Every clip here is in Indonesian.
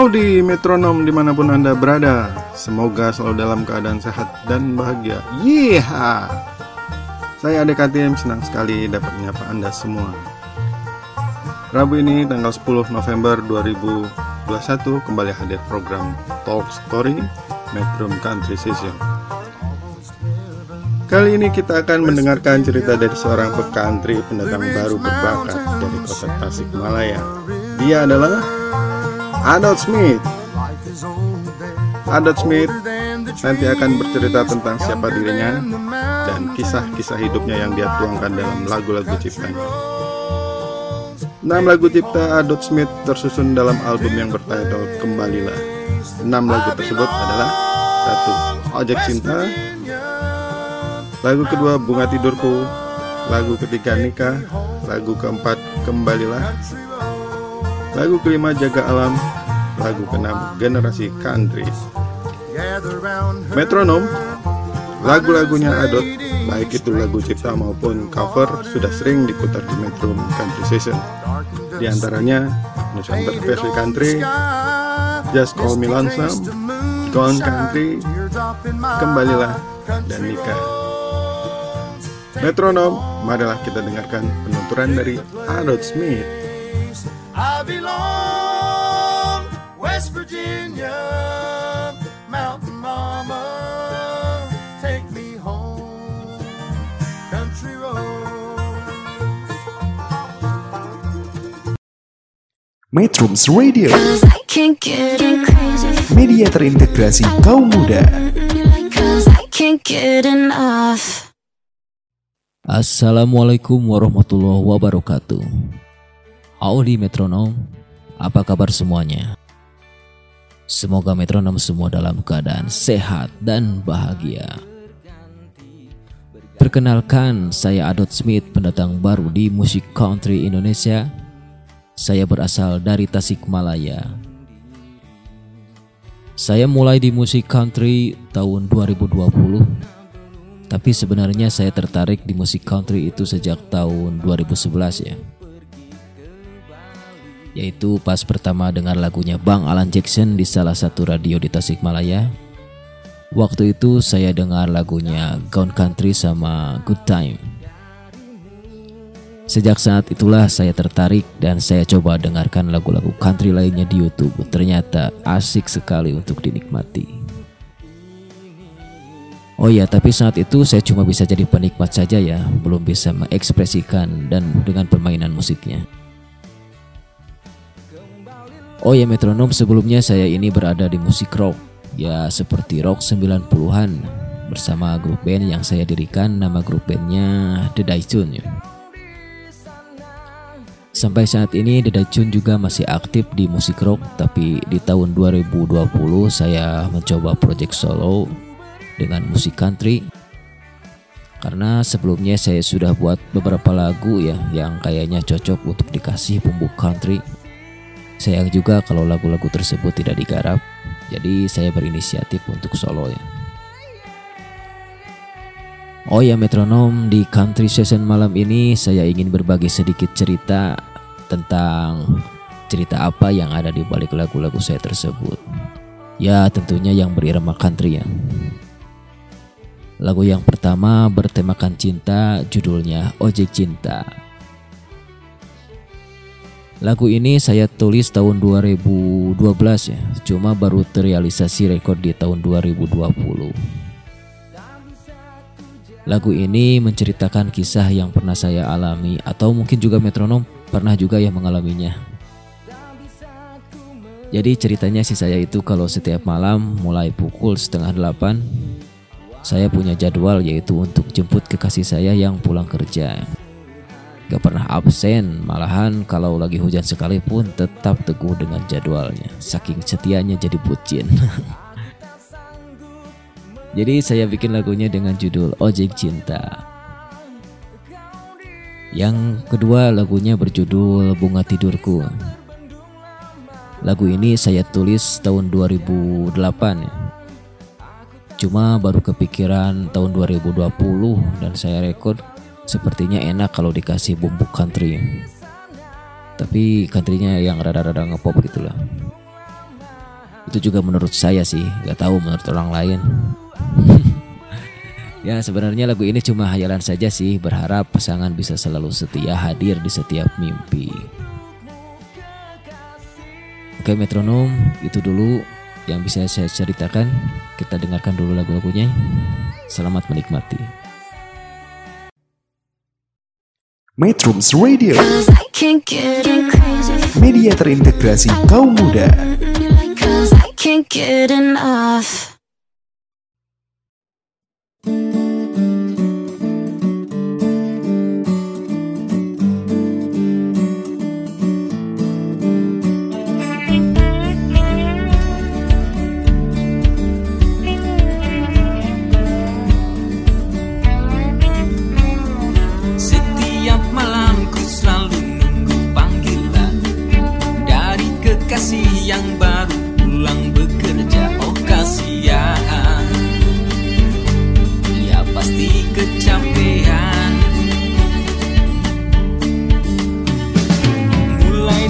Howdy metronom di mana pun anda berada Semoga selalu dalam keadaan sehat dan bahagia. Yeeha! Saya Ade KTM senang sekali dapat menyapa anda semua. Rabu ini tanggal 10 November 2021 Kembali hadir program Talk Story Metro Country Session. Kali ini kita akan mendengarkan cerita dari seorang pekantri pendatang baru berbakat dari kota Tasikmalaya. Dia adalah Adot Smith. Adot Smith nanti akan bercerita tentang siapa dirinya dan kisah-kisah hidupnya yang dia tuangkan dalam lagu-lagu ciptanya. Enam lagu cipta Adot Smith tersusun dalam album yang bertitle Kembalilah. Enam lagu tersebut adalah satu Ojek Cinta, lagu kedua Bunga Tidurku, lagu ketiga Nikah, lagu keempat Kembalilah, Lagu kelima Jaga Alam. Lagu keenam Generasi Country. Metronom Lagu-lagunya Adot Baik itu lagu cipta maupun cover Sudah sering diputar di Metro Country Session Di antaranya Nusantara Versi Country Just Call Me Lonesome Gone Country Kembalilah Dan Nikah. Metronom Marilah kita dengarkan penuturan dari Adot Smith I belong West Virginia, Mountain Mama. Take me home, country road. Metrums Radio. Media terintegrasi kaum muda. Assalamualaikum warahmatullahi wabarakatuh. Howdy metronom, apa kabar semuanya? Semoga metronom semua dalam keadaan sehat dan bahagia. Perkenalkan, saya Adot Smith, pendatang baru di musik country Indonesia. Saya berasal dari Tasikmalaya. Saya mulai di musik country tahun 2020 tapi sebenarnya saya tertarik di musik country itu sejak tahun 2011 ya. Yaitu pas pertama dengar lagunya Bang Alan Jackson di salah satu radio di Tasikmalaya. Waktu itu saya dengar lagunya Gone Country sama Good Time. Sejak saat itulah saya tertarik dan saya coba dengarkan lagu-lagu country lainnya di YouTube. Ternyata asik sekali untuk dinikmati. Oh ya, tapi saat itu saya cuma bisa jadi penikmat saja ya, belum bisa mengekspresikan dan dengan permainan musiknya. Oh ya metronom sebelumnya saya ini berada di musik rock, ya seperti rock 90-an bersama grup band yang saya dirikan nama grup bandnya The Daijun ya. Sampai saat ini The Daijun juga masih aktif di musik rock tapi di tahun 2020 saya mencoba project solo dengan musik country karena sebelumnya saya sudah buat beberapa lagu ya yang kayaknya cocok untuk dikasih bumbu country. Sayang juga kalau lagu-lagu tersebut tidak digarap, jadi saya berinisiatif untuk solo ya. Oh ya metronom di country session malam ini saya ingin berbagi sedikit cerita tentang cerita apa yang ada di balik lagu-lagu saya tersebut. Ya tentunya yang berirama country ya. Lagu yang pertama bertemakan cinta, judulnya Ojek Cinta. Lagu ini saya tulis tahun 2012 ya, cuma baru terrealisasi rekod di tahun 2020. Lagu ini menceritakan kisah yang pernah saya alami atau mungkin juga metronom pernah juga yang mengalaminya. Jadi ceritanya sih saya itu kalau setiap malam mulai pukul setengah delapan saya punya jadwal yaitu untuk jemput kekasih saya yang pulang kerja. Gak pernah absen, malahan kalau lagi hujan sekalipun tetap teguh dengan jadwalnya. Saking setianya jadi bucin. Jadi saya bikin lagunya dengan judul Ojek Cinta. Yang kedua lagunya berjudul Bunga Tidurku. Lagu ini saya tulis tahun 2008 ya. Cuma baru kepikiran tahun 2020 dan saya rekod sepertinya enak kalau dikasih bumbu country. Tapi countrynya yang rada-rada ngepop gitu lah. Itu juga menurut saya sih, gak tahu menurut orang lain. ya sebenarnya lagu ini cuma hayalan saja sih, berharap pasangan bisa selalu setia hadir di setiap mimpi. Oke metronom, itu dulu yang bisa saya ceritakan. Kita dengarkan dulu lagu-lagunya. Selamat menikmati. Metrums Radio, media terintegrasi kaum muda. Get enough.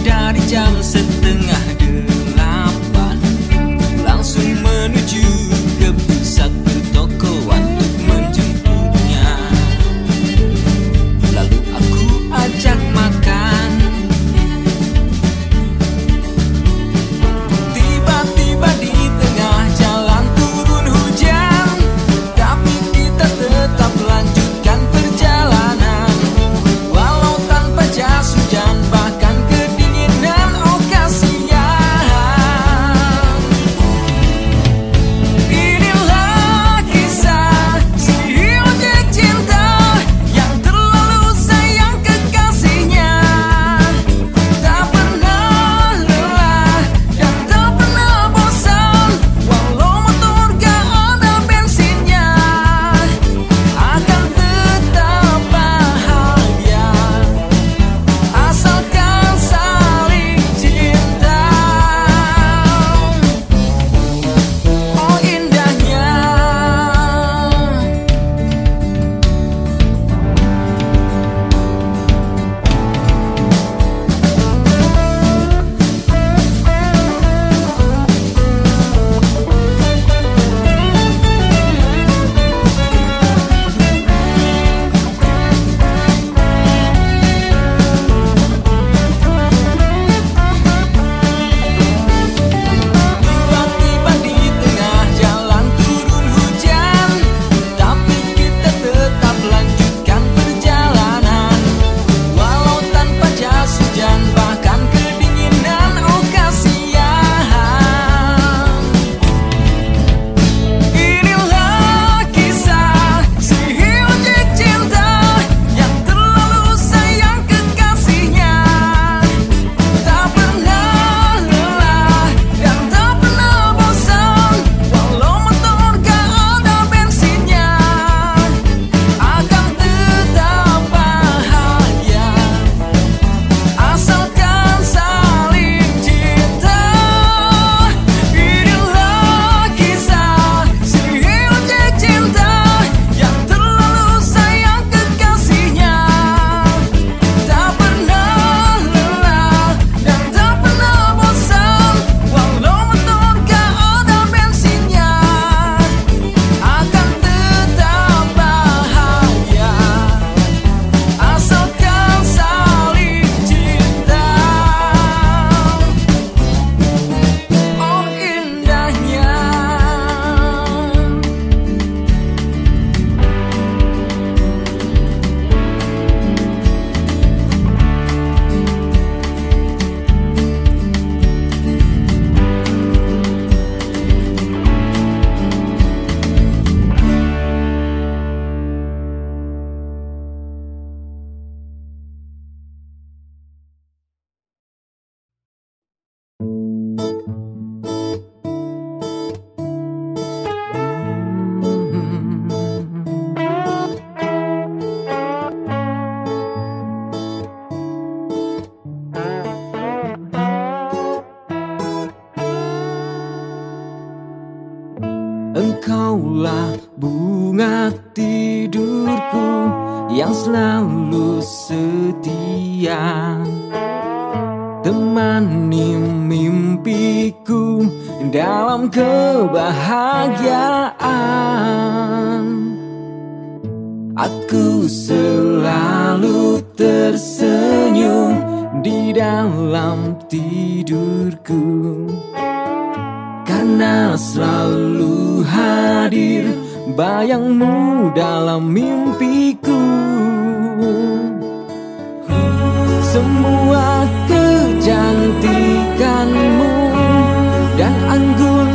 dari jam setengah delapan. Langsung menuju Karena selalu hadir bayangmu dalam mimpiku. Semua kecantikanmu dan anggun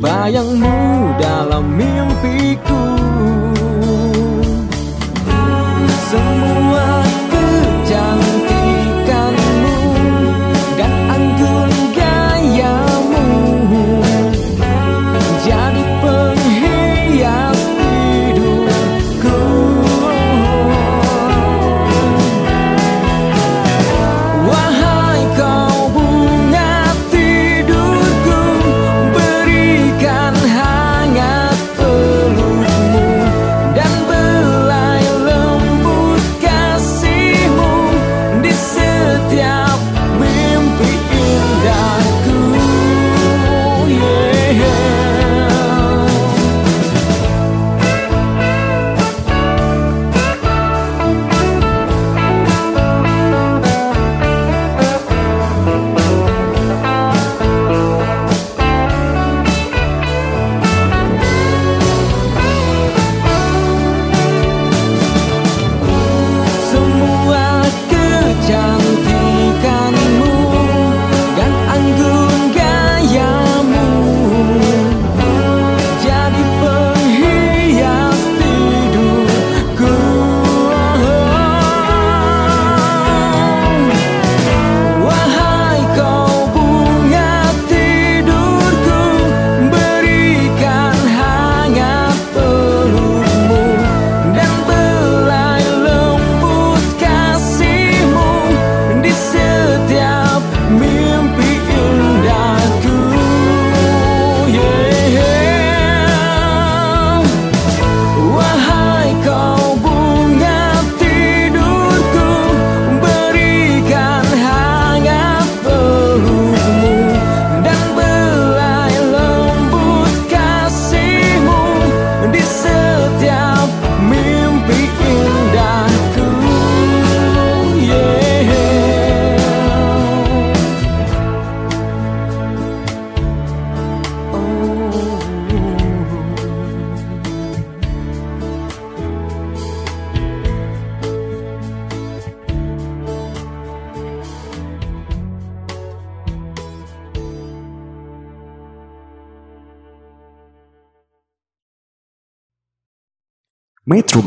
把仰慕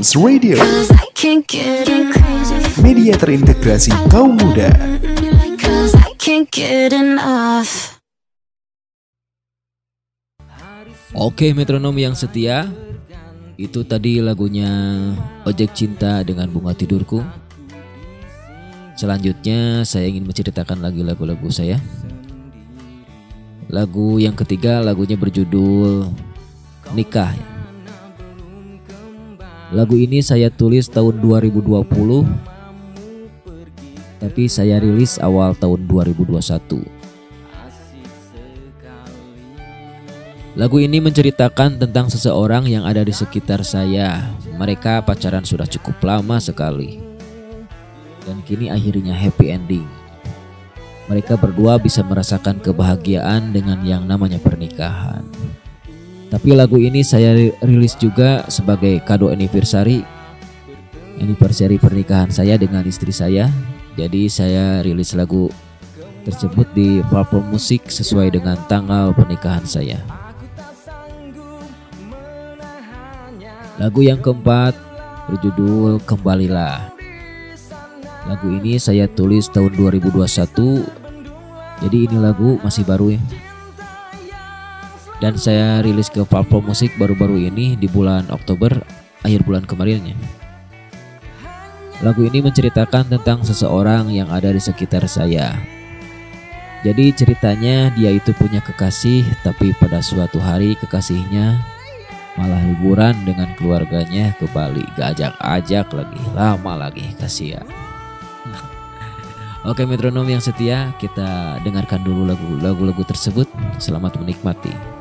Metrums Radio, media terintegrasi kaum muda. Oke metronom yang setia. Itu tadi lagunya Ojek Cinta dengan Bunga Tidurku. Selanjutnya saya ingin menceritakan lagi lagu-lagu saya. Lagu yang ketiga lagunya berjudul Nikah Lagu ini saya tulis tahun 2020 Tapi saya rilis awal tahun 2021 Lagu ini menceritakan tentang seseorang yang ada di sekitar saya. Mereka pacaran sudah cukup lama sekali. Dan kini akhirnya happy ending. Mereka berdua bisa merasakan kebahagiaan dengan yang namanya pernikahan. Tapi lagu ini saya rilis juga sebagai kado anniversary anniversary pernikahan saya dengan istri saya. Jadi saya rilis lagu tersebut di platform musik sesuai dengan tanggal pernikahan saya. Lagu yang keempat berjudul Kembalilah. Lagu ini saya tulis tahun 2021. Jadi ini lagu masih baru ya dan saya rilis ke platform musik baru-baru ini di bulan Oktober akhir bulan kemarinnya. Lagu ini menceritakan tentang seseorang yang ada di sekitar saya. Jadi ceritanya dia itu punya kekasih tapi pada suatu hari kekasihnya malah liburan dengan keluarganya ke Bali. Gak ajak-ajak lagi, lama lagi kasihan. Oke metronom yang setia, kita dengarkan dulu lagu-lagu tersebut. Selamat menikmati.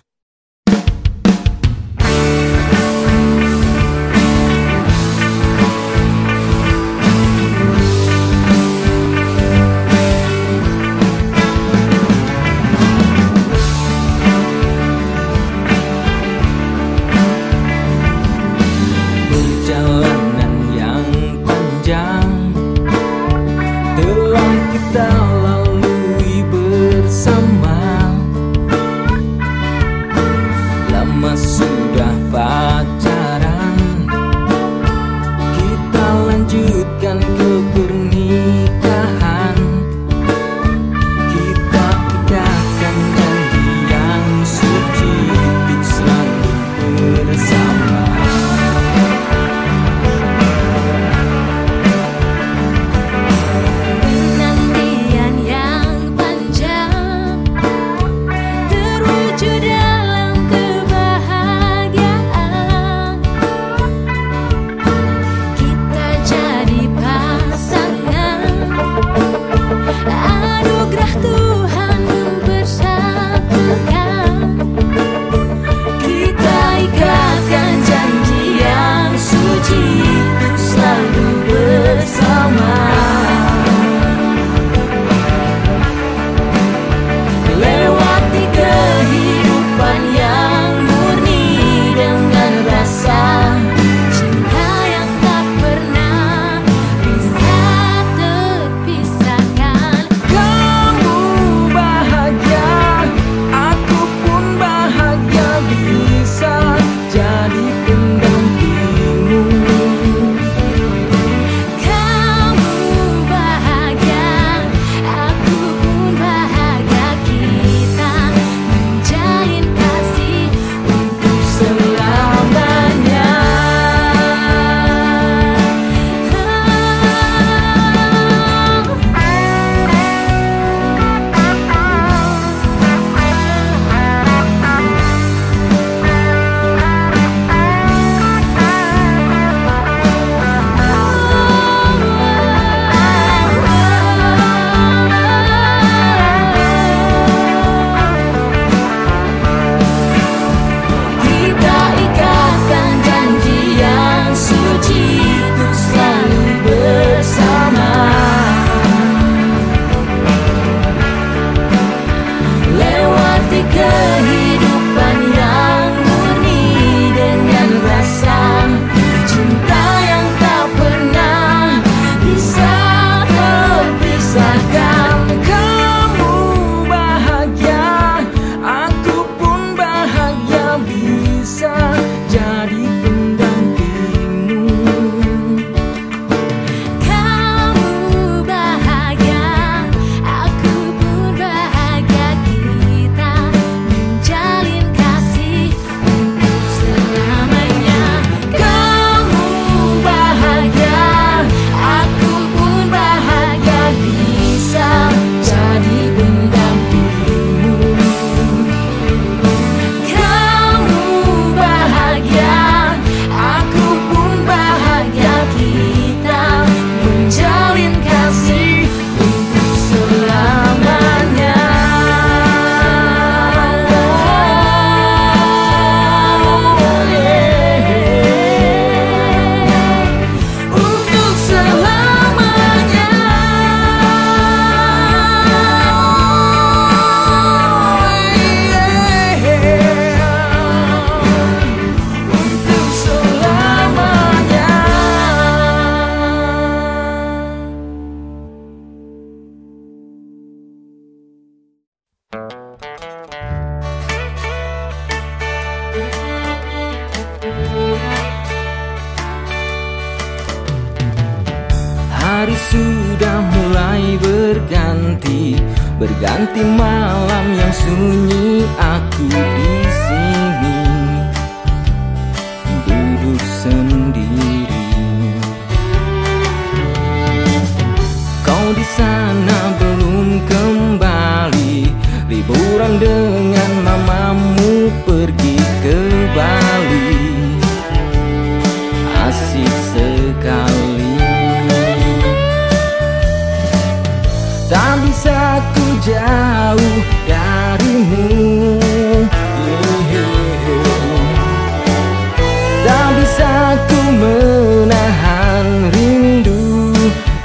bisa ku menahan rindu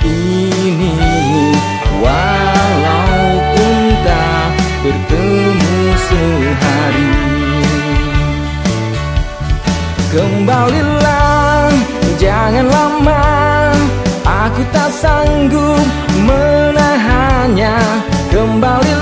ini. Walaupun tak bertemu sehari. Kembalilah, jangan lama. Aku tak sanggup menahannya. Kembalilah,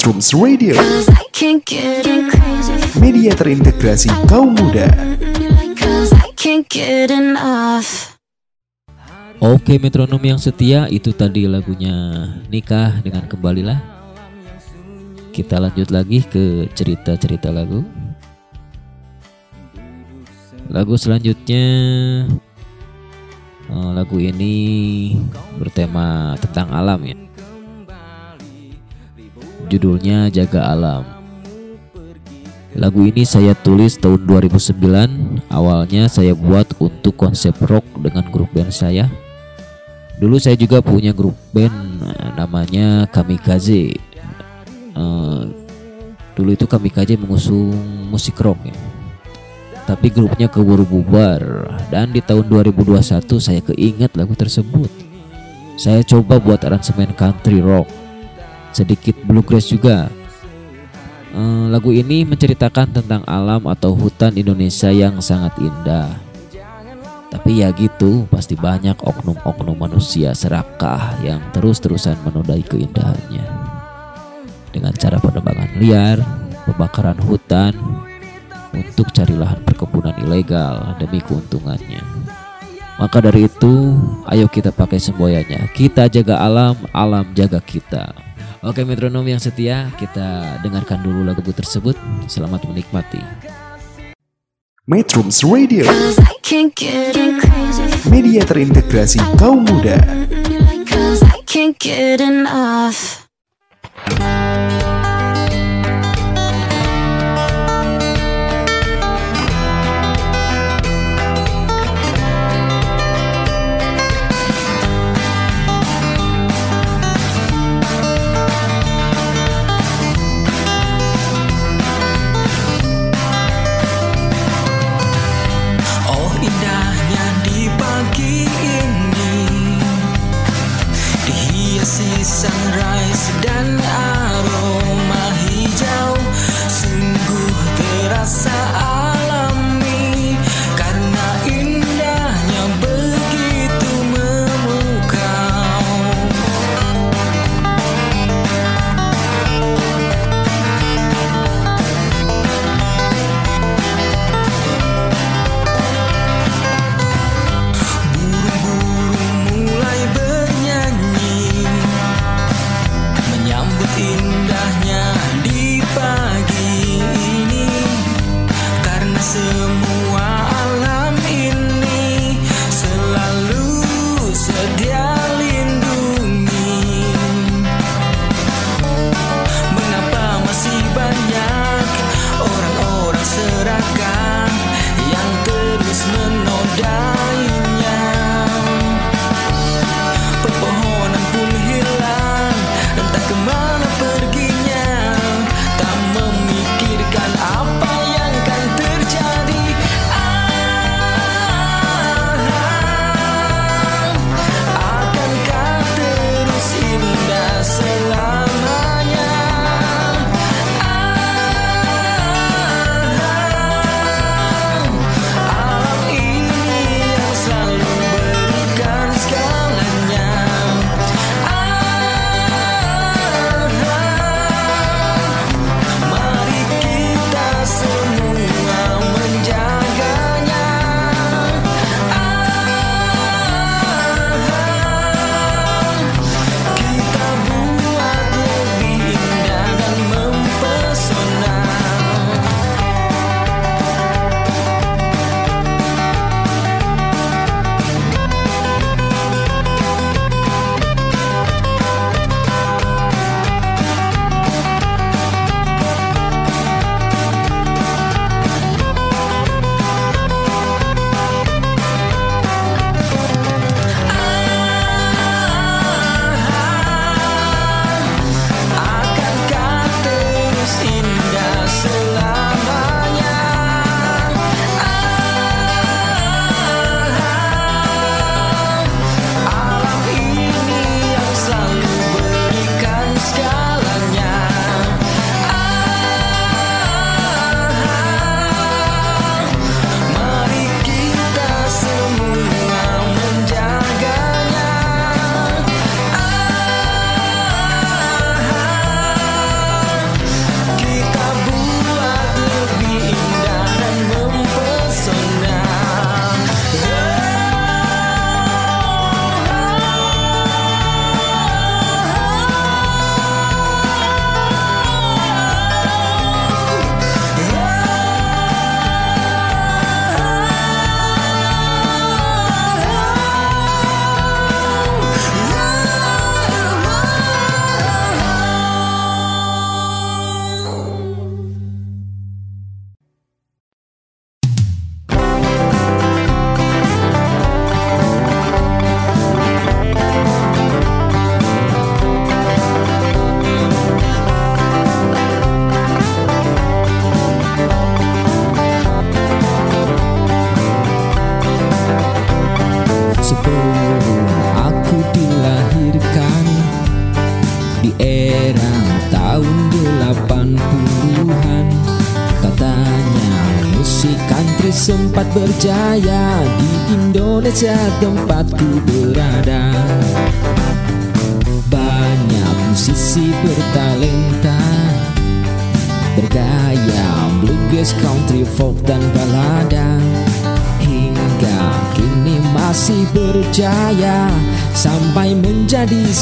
Metrums Radio, Cause I can't get enough. media terintegrasi kaum muda. Oke metronom yang setia itu tadi lagunya Nikah dengan Kembalilah. Kita lanjut lagi ke cerita-cerita lagu. Lagu selanjutnya eh, Lagu ini bertema tentang alam ya Judulnya Jaga Alam Lagu ini saya tulis tahun 2009 Awalnya saya buat untuk konsep rock dengan grup band saya Dulu saya juga punya grup band eh, namanya Kamikaze. Eh, dulu itu Kamikaze mengusung musik rock ya. Tapi grupnya keburu bubar dan di tahun 2021 saya keinget lagu tersebut. Saya coba buat aransemen country rock, sedikit bluegrass juga. Eh, lagu ini menceritakan tentang alam atau hutan Indonesia yang sangat indah. Tapi ya gitu, pasti banyak oknum-oknum manusia serakah yang terus-terusan menodai keindahannya. Dengan cara penebangan liar, pembakaran hutan, untuk cari lahan perkebunan ilegal demi keuntungannya. Maka dari itu, ayo kita pakai semboyannya. Kita jaga alam, alam jaga kita. Oke metronom yang setia, kita dengarkan dulu lagu tersebut. Selamat menikmati. Metrums Radio, media terintegrasi kaum muda. Cause I can't get enough.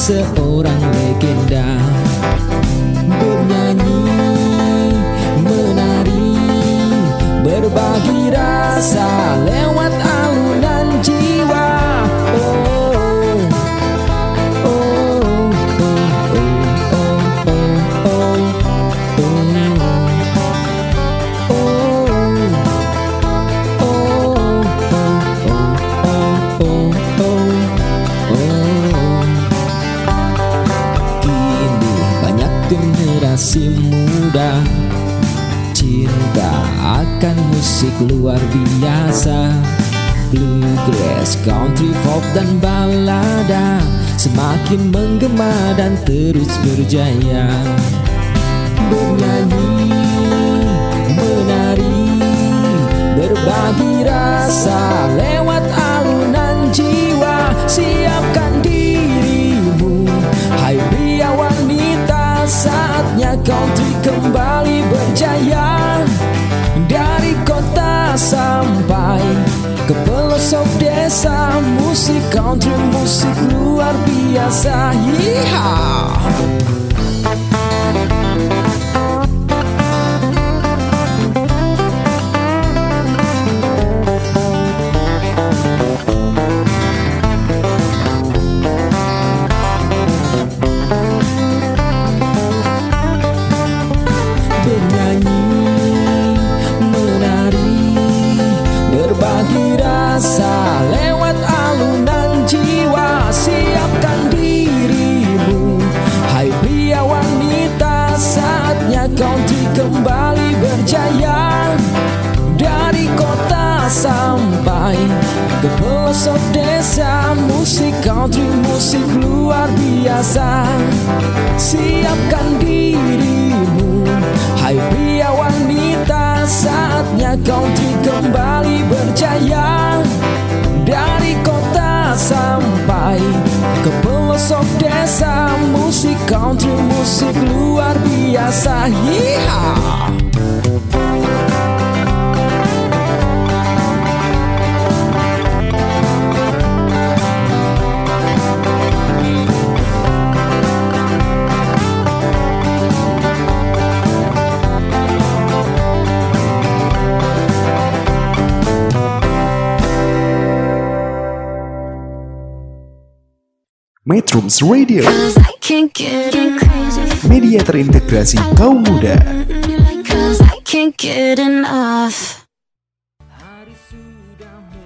myself. Dan terus berjaya. Bernyanyi, menari Berbagi rasa lewat alunan jiwa. Siapkan dirimu Hai pria wanita Saatnya country kembali berjaya. Dari kota sampai ke pelosok desa Musik country, musik luar biasa criança. Yeehaw! Metrums Radio, media terintegrasi kaum muda.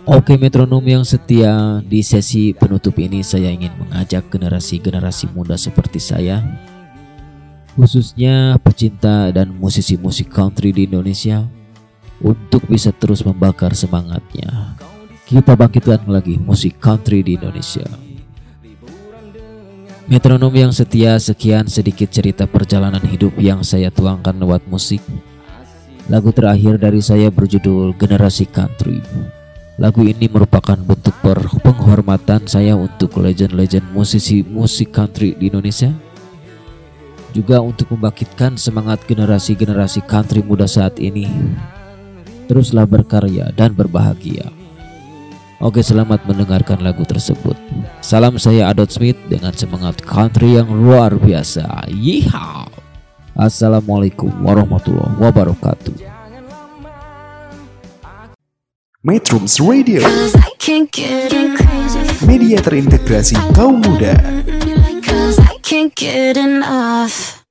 Oke metronom yang setia di sesi penutup ini saya ingin mengajak generasi-generasi muda seperti saya khususnya pecinta dan musisi musik country di Indonesia untuk bisa terus membakar semangatnya. Kita bangkitkan lagi musik country di Indonesia. Metronom yang setia sekian sedikit cerita perjalanan hidup yang saya tuangkan lewat musik. Lagu terakhir dari saya berjudul Generasi Country. Lagu ini merupakan bentuk penghormatan saya untuk legend-legend musisi musik country di Indonesia. Juga untuk membangkitkan semangat generasi-generasi country muda saat ini. Teruslah berkarya dan berbahagia. Oke, selamat mendengarkan lagu tersebut. Salam saya Adot Smith dengan semangat country yang luar biasa. Yeehaw. Assalamualaikum warahmatullahi wabarakatuh. Metrums Radio, media terintegrasi kaum muda. Cause I can't get enough.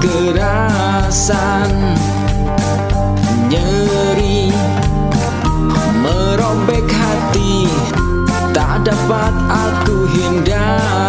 kekerasan. Nyeri merobek hati. Tak dapat aku hindar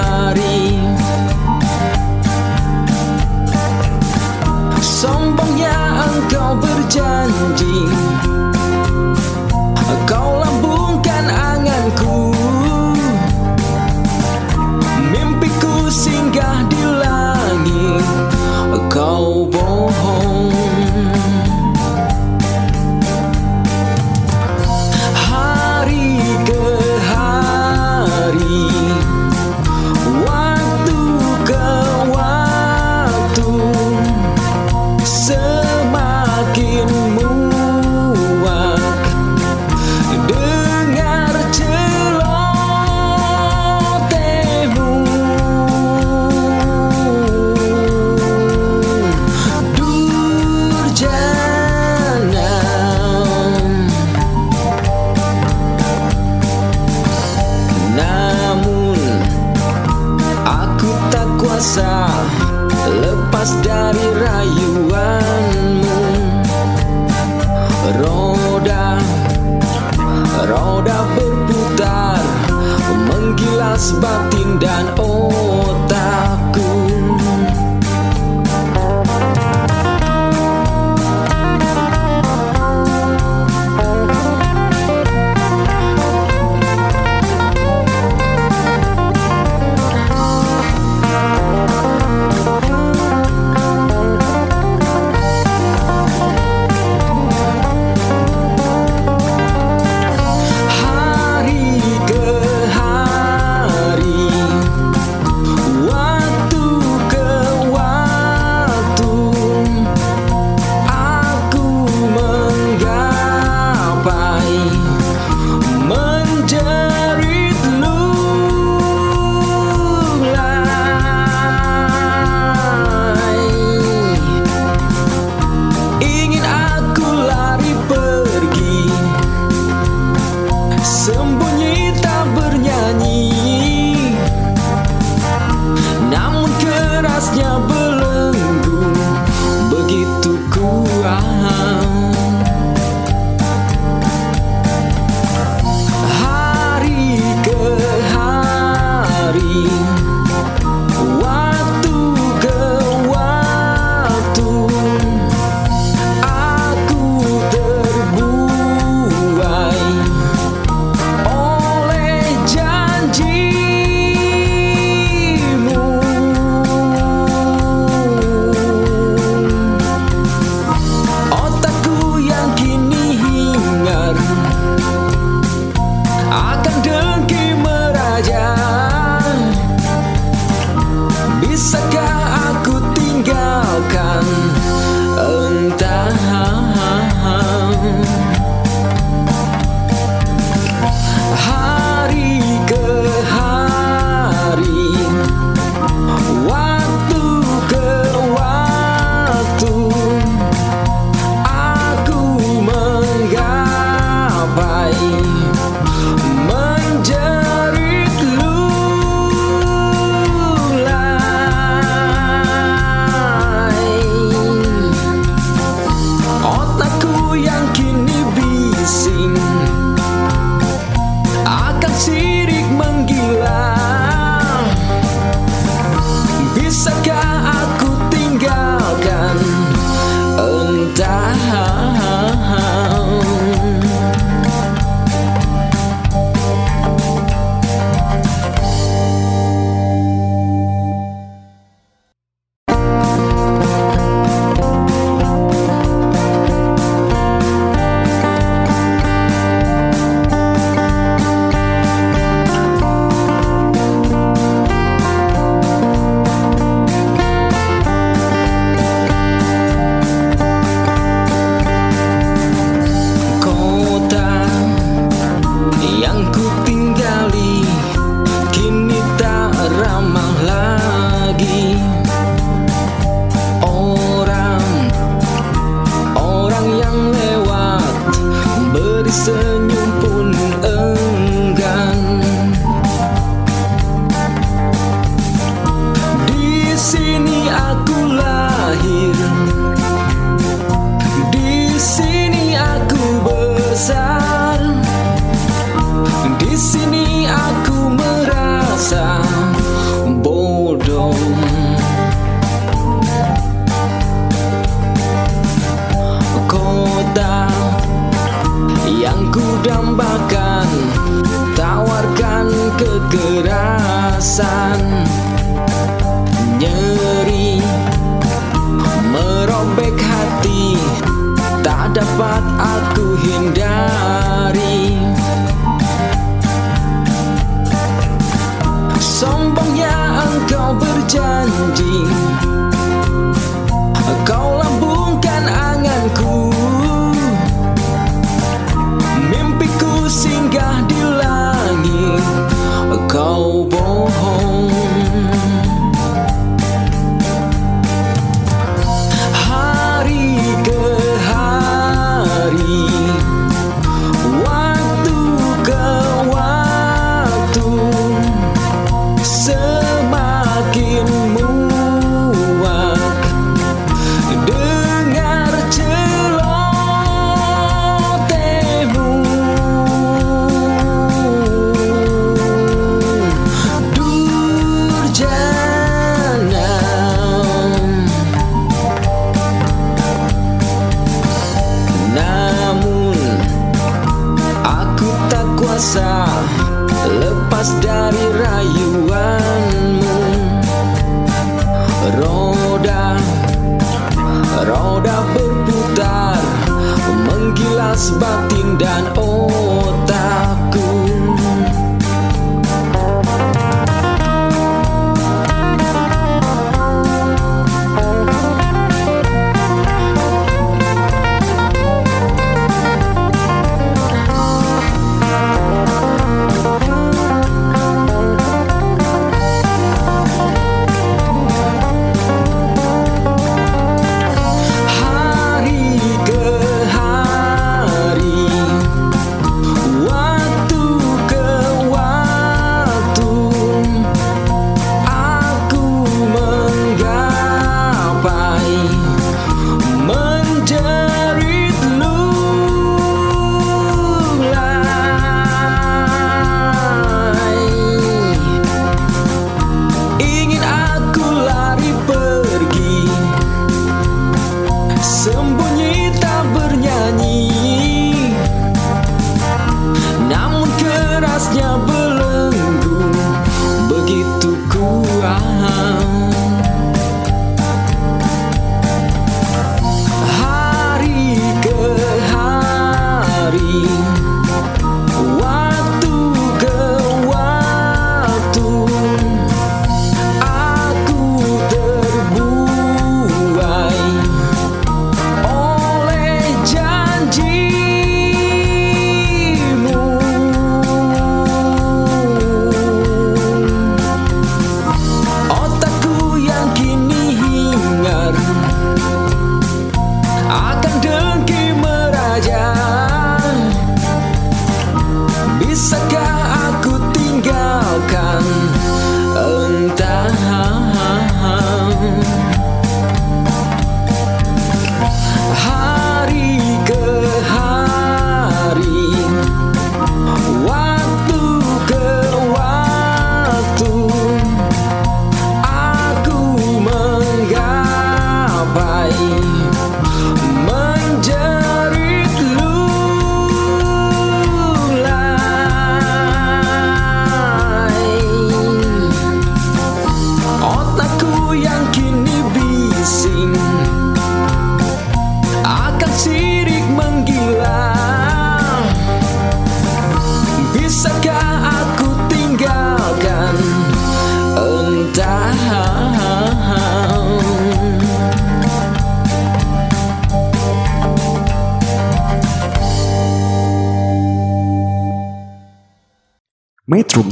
sun.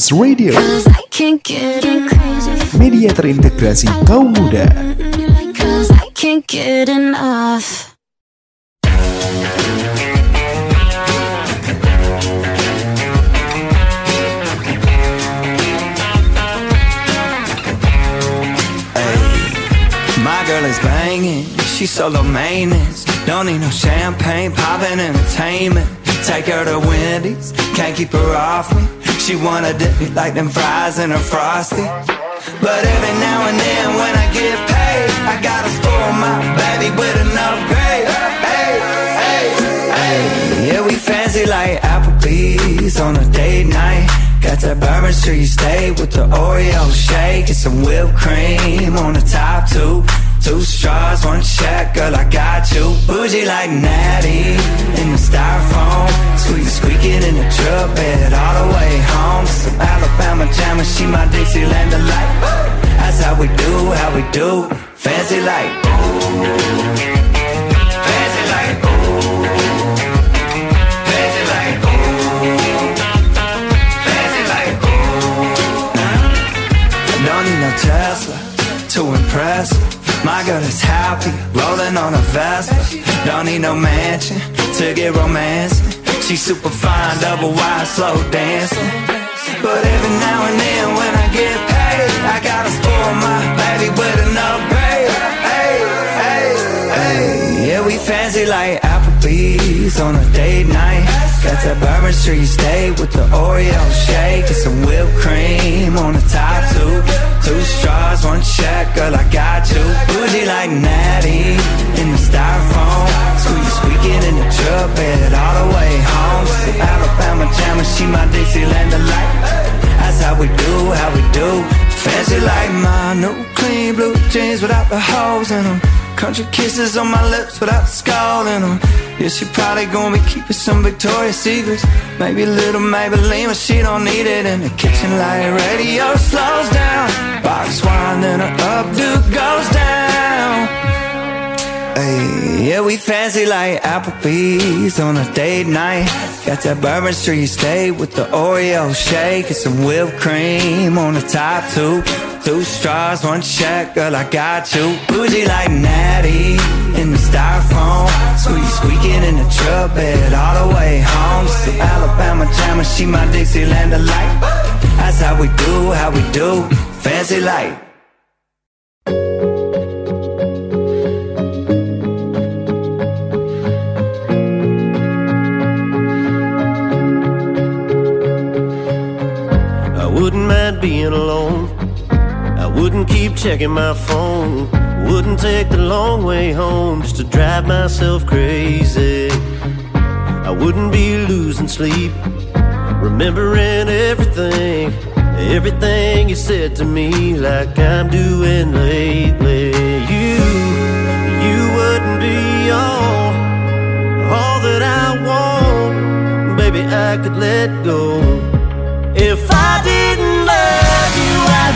Metrums Radio, I can't get crazy. media terintegrasi kaum muda. Cause I can't get enough. My girl is banging, she's solo maintenance. Don't need no champagne, poppin' entertainment. Take her to Wendy's, can't keep her off me. She wanna dip me like them fries in her frosty. But every now and then when I get paid, I gotta spoil my baby with an upgrade. Hey, hey, hey. Yeah, we fancy like Applebee's on a date night. Got that Bourbon Street steak with the Oreo shake and some whipped cream on the top two. Two straws, one check, girl, I got you. Bougie like Natty in the styrofoam. Squeak squeaking in the truck bed all the way home. Some Alabama jammer, she my Dixieland delight. That's how we do, how we do. Fancy like, fancy like, fancy like, fancy like, I don't need no Tesla to impress. My girl is happy, rolling on a Vespa. Don't need no mansion to get romancing. She's super fine, double wide, slow dancing. But every now and then when I get paid, I gotta spoil my baby with an upgrade. Hey, hey, hey. Yeah, we fancy like Applebee's on a date night. Got that Bourbon Street steak with the Oreo shake and some whipped cream on the top two. Two straws, one check, girl, I got you. Bougie like Natty in the styrofoam. Squeak, squeaking in the truck bed all the way home. Some Alabama jammer, she my Dixieland delight. That's how we do, how we do. Fancy like my new clean blue jeans without the holes in them. Country kisses on my lips without in them. Yeah, she probably gonna be keeping some Victoria's Secrets. Maybe a little Maybelline, but she don't need it in the kitchen light. Radio slows down. Box wine, then her updo goes down. Hey, yeah, we fancy like Applebee's on a date night. Got that Bourbon Street steak with the Oreo shake and some whipped cream on the top two. Two straws, one check, girl, I got you. Bougie like Natty in the styrofoam. Squeak, squeaking in the truck bed all the way home. Some Alabama jammer, she my Dixieland delight. That's how we do, how we do. Fancy like. Being alone. I wouldn't keep checking my phone. Wouldn't take the long way home just to drive myself crazy. I wouldn't be losing sleep, remembering everything, everything you said to me, like I'm doing lately. You, you wouldn't be all, all that I want. Baby, I could let go. If I didn't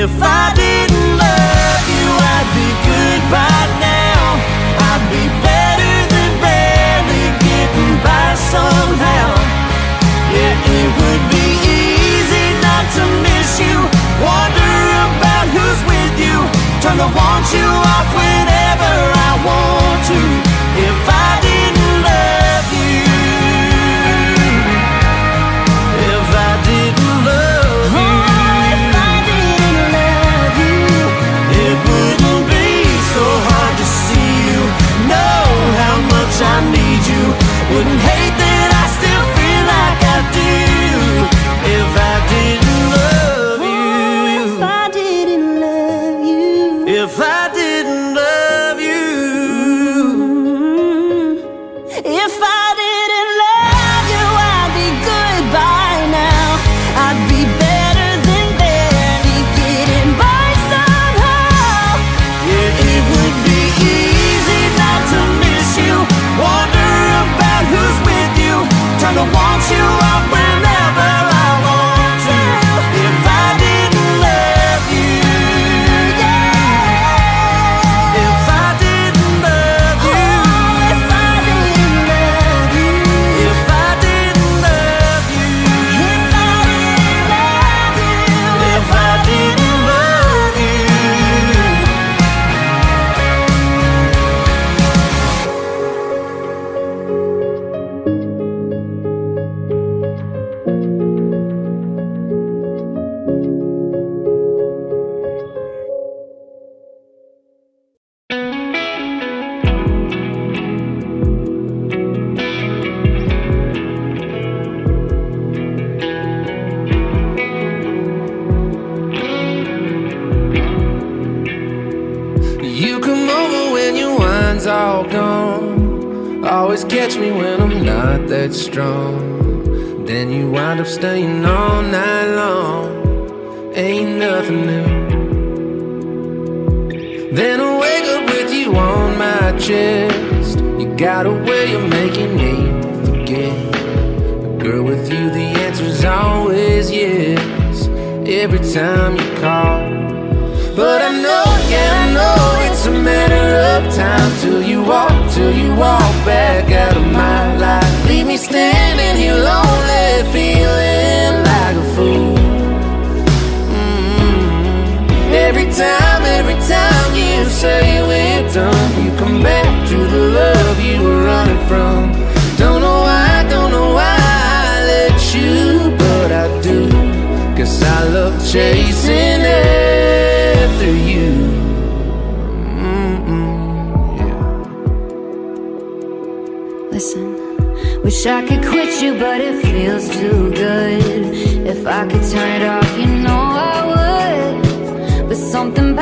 If I didn't love you, I'd be good by now. I'd be better than barely getting by somehow. Yeah, it would be easy not to miss you. Wonder about who's with you. Turn the want you catch me when I'm not that strong. Then you wind up staying all night long. Ain't nothing new. Then I wake up with you on my chest. You got a way of making me forget. Girl, with you, the answer's always yes. Every time you call. But I know, yeah, I know it's a matter of time till you walk, till you walk back out of my life. Leave me standing here lonely, feeling like a fool. Mm. Every time, every time you say we're done, you come back to the love you were running from. Don't know why, don't know why I let you, but I do. Cause I love chasing after wish I could quit you, but it feels too good. If I could turn it off, you know I would. But something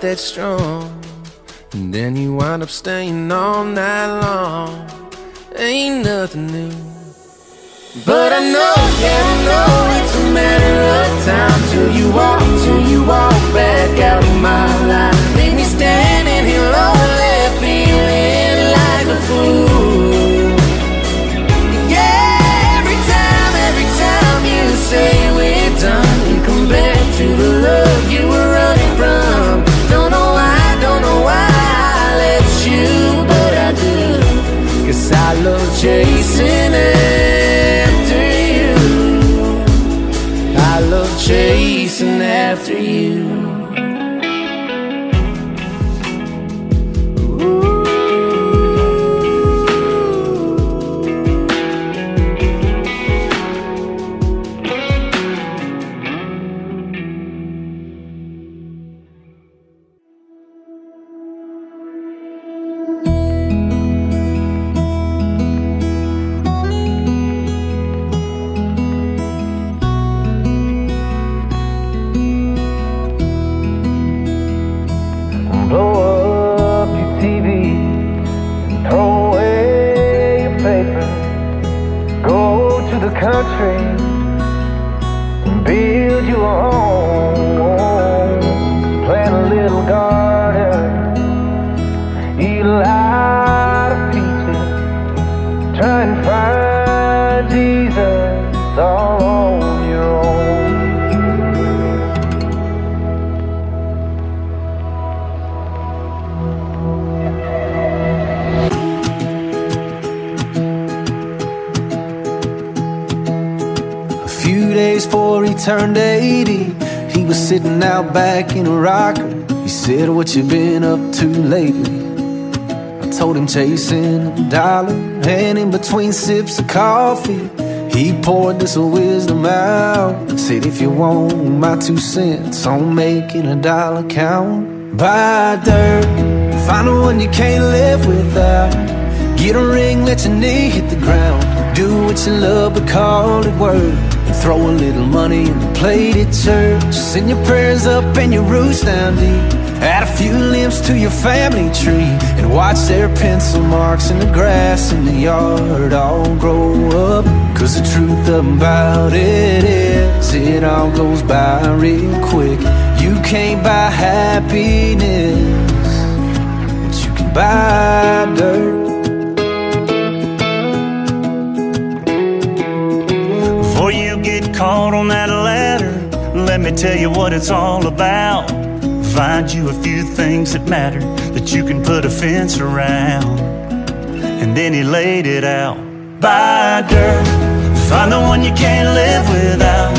that strong. And then you wind up staying all night long. Ain't nothing new. But I know, yeah, I know it's a matter of time till you walk, till you walk back out of my life. You. Between sips of coffee, he poured this wisdom out. Said, If you want my two cents on making a dollar count, buy dirt, find the one you can't live without. Get a ring, let your knee hit the ground. Do what you love, but call it work. And throw a little money in the plate at church. Send your prayers up and your roots down deep. Add a few limbs to your family tree. And watch their pencil marks in the grass in the yard all grow up. Cause the truth about it is, it all goes by real quick. You can't buy happiness, but you can buy dirt. Before you get caught on that ladder. Let me tell you what it's all about. Find you a few things that matter that you can put a fence around. And then he laid it out. Buy dirt, find the one you can't live without.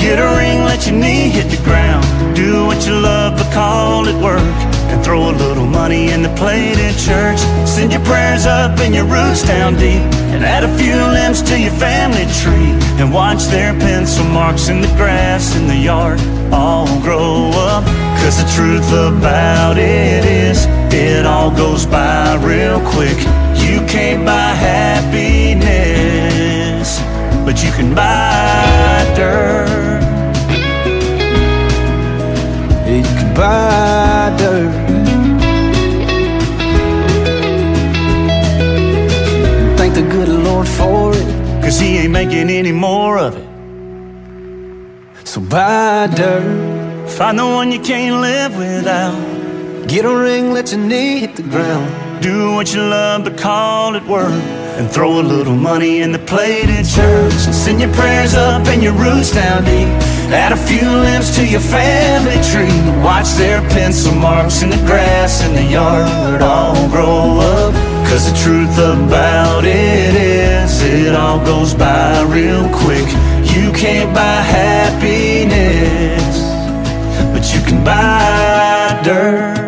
Get a ring, let your knee hit the ground. Do what you love, but call it work. And throw a little money in the plate at church. Send your prayers up and your roots down deep. And add a few limbs to your family tree. And watch their pencil marks in the grass in the yard all grow up. Cause the truth about it is, it all goes by real quick. You can't buy happiness, but you can buy dirt. You can buy dirt. Thank the good Lord for it. Cause he ain't making any more of it. So buy dirt. Find the one you can't live without. Get a ring, let your knee hit the ground. Do what you love, but call it work. And throw a little money in the plate at church. And send your prayers up and your roots down deep. Add a few limbs to your family tree. Watch their pencil marks in the grass in the yard all grow up. Cause the truth about it is, it all goes by real quick. You can't buy happiness, dirt.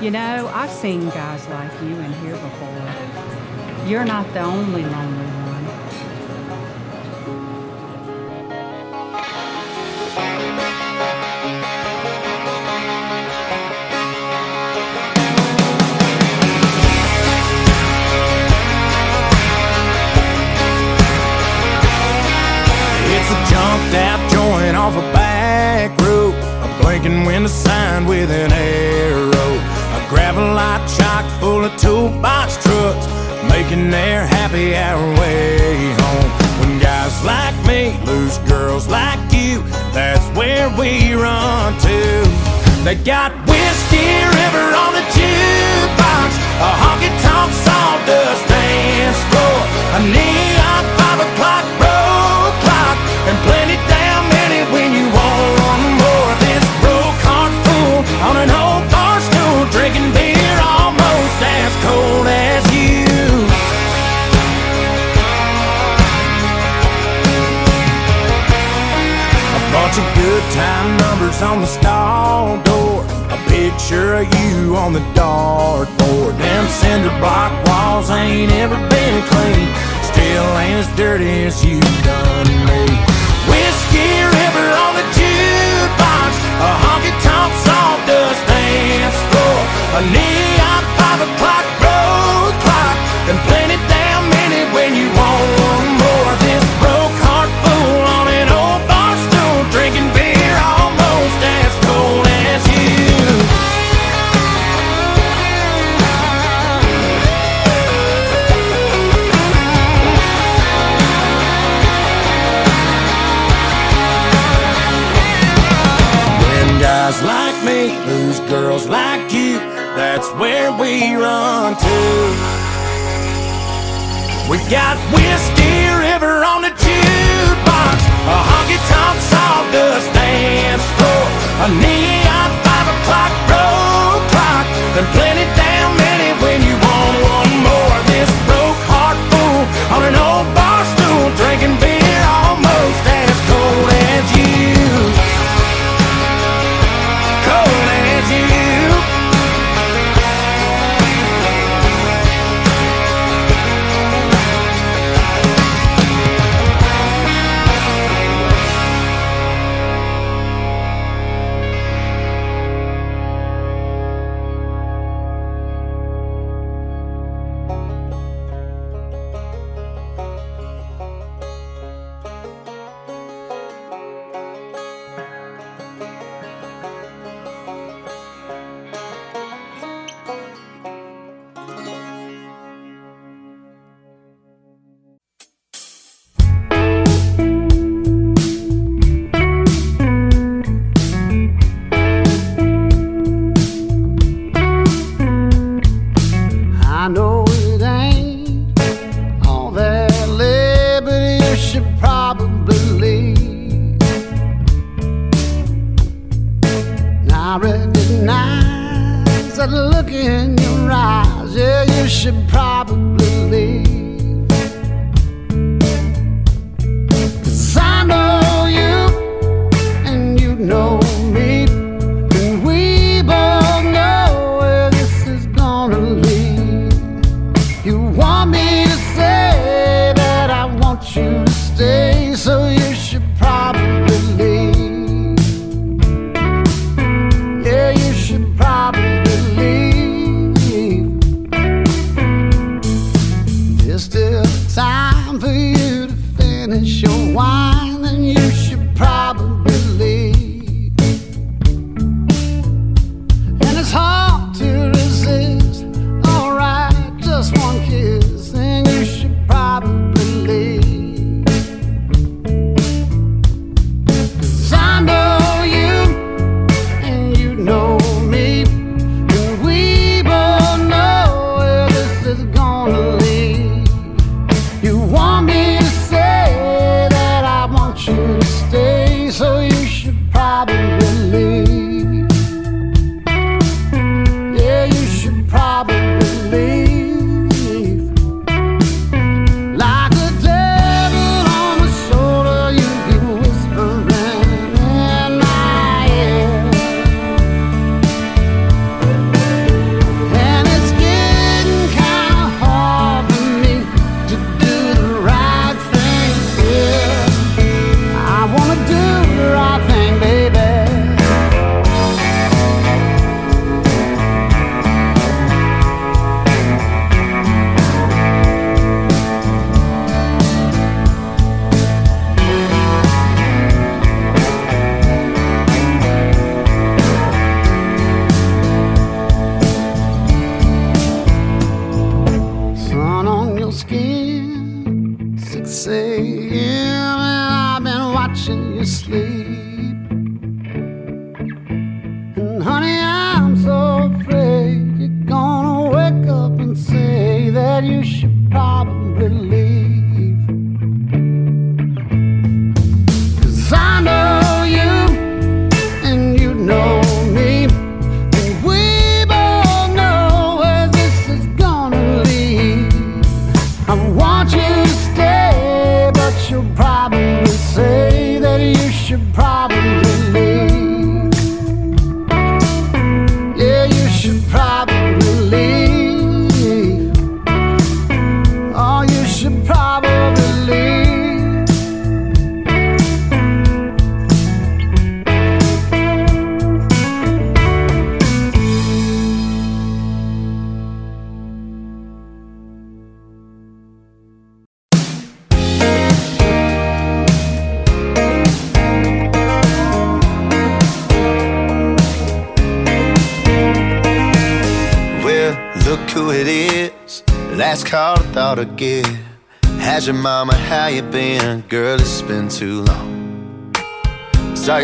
You know, I've seen guys like you in here before. You're not the only lonely out joint off a back road. A blinking window sign with an arrow. A gravel lot chock full of toolbox trucks. Making their happy hour way home. When guys like me lose girls like you, that's where we run to. They got Whiskey River on the jukebox, a honky on the dartboard. Them cinder block walls ain't ever been clean. Still ain't as dirty as you done me. Whiskey River on the jukebox. A honky tonk sawdust dance floor. A girls like you, that's where we run to. We got Whiskey River on the jukebox, a honky tonk sawdust dance floor, a neon five o'clock road clock, and plenty damn many when you want one more. This broke heart fool on an old bar stool, drinking beer Recognize that look in your eyes. Yeah, you should probably leave. That you should probably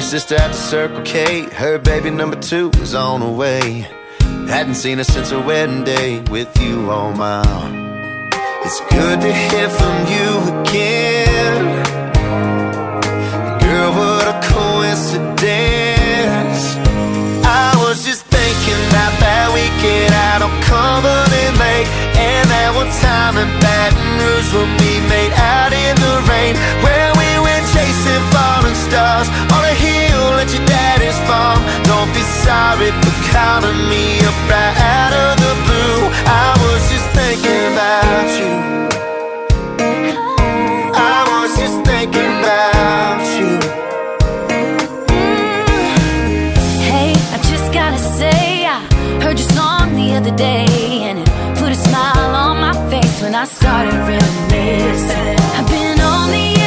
Saw sister at the Circle K. Her baby number two was on the way. Hadn't seen her since her wedding day with you on my. It's good to hear from you again. Girl, what a coincidence. I was just thinking about that weekend out on Cumberland Lake And that one time in Baton Rouge when we made out in the rain Where farm Don't be sorry for calling me up right out of the blue. I was just thinking about you. I was just thinking about you. Hey, I just gotta say, I heard your song the other day, and it put a smile on my face when I started reminiscing. I've been on the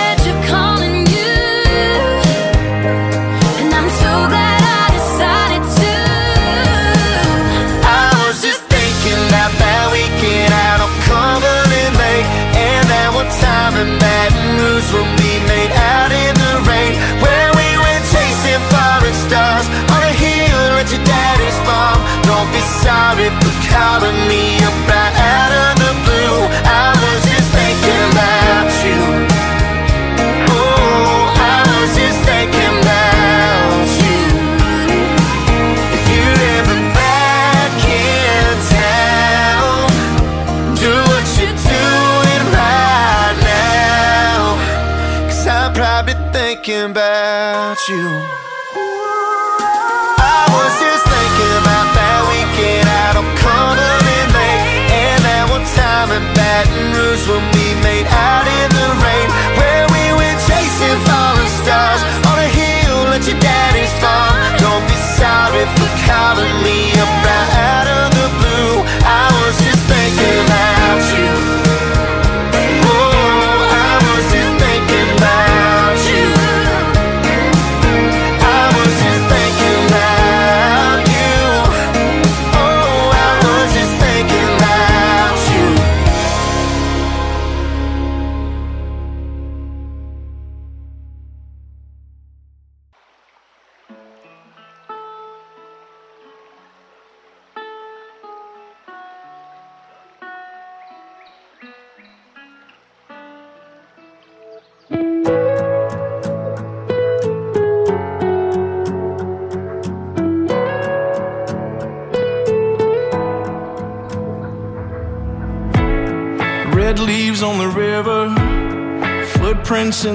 Rouge when made out in the rain Where we went chasing foreign stars on a hill at your daddy's farm Don't be sorry for calling me you.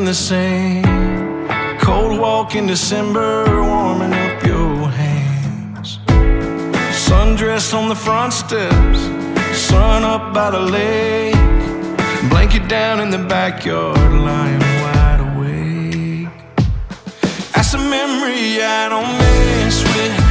the same. Cold walk in December, warming up your hands. Sundress on the front steps, sun up by the lake. Blanket down in the backyard, lying wide awake. That's a memory I don't miss with.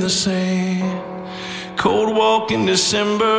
the same. Cold walk in December.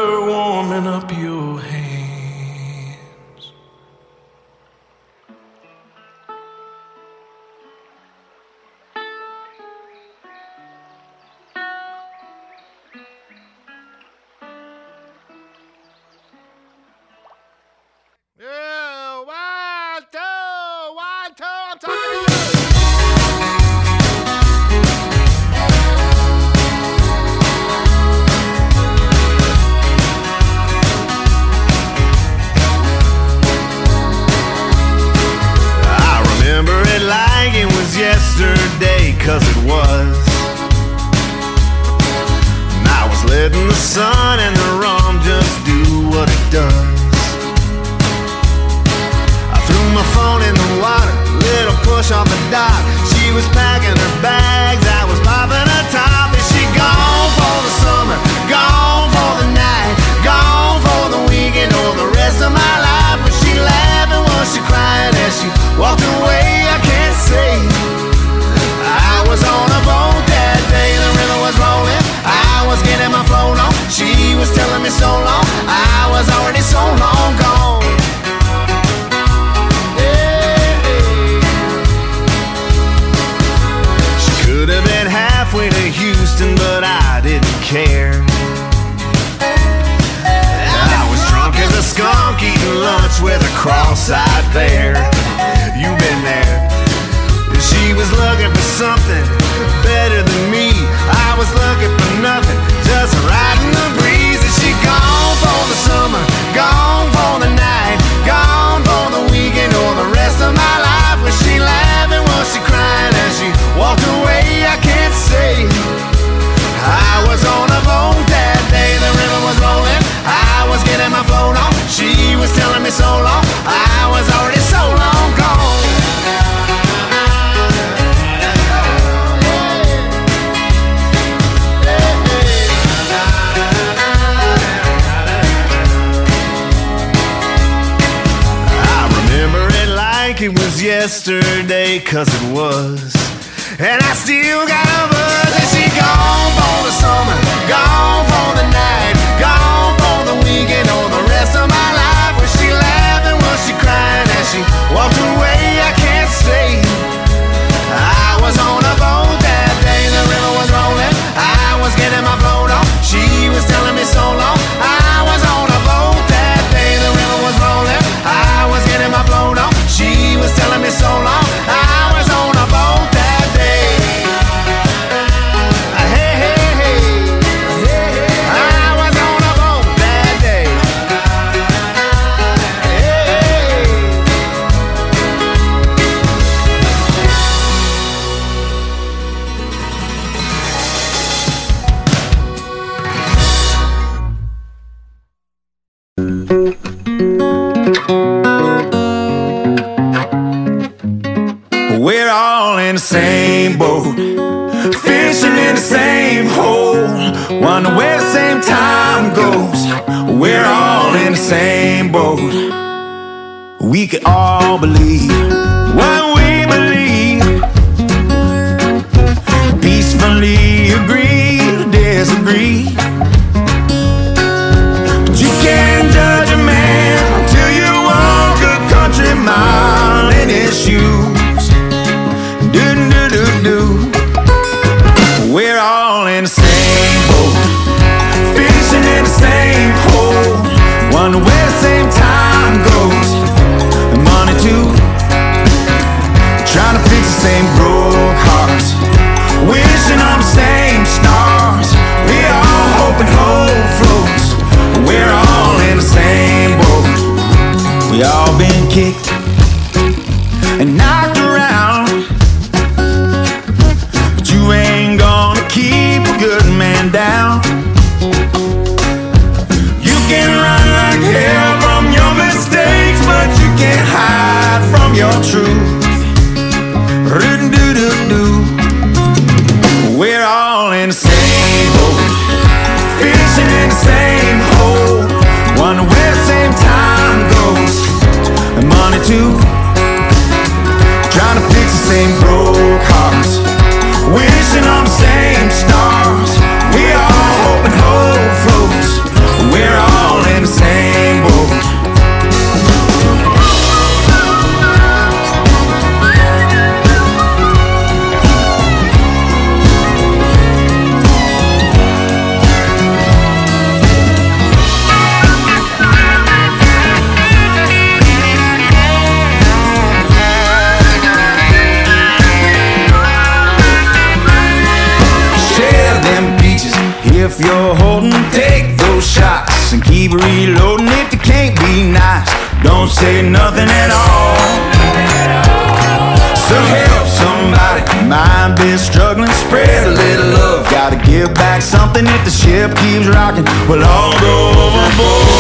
keeps rocking, we'll all go overboard.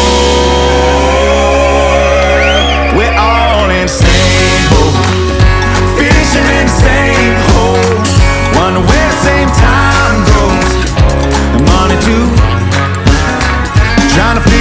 We're all in the same boat, fishing in the same hole. Wonder where the same time goes. Money too, trying to.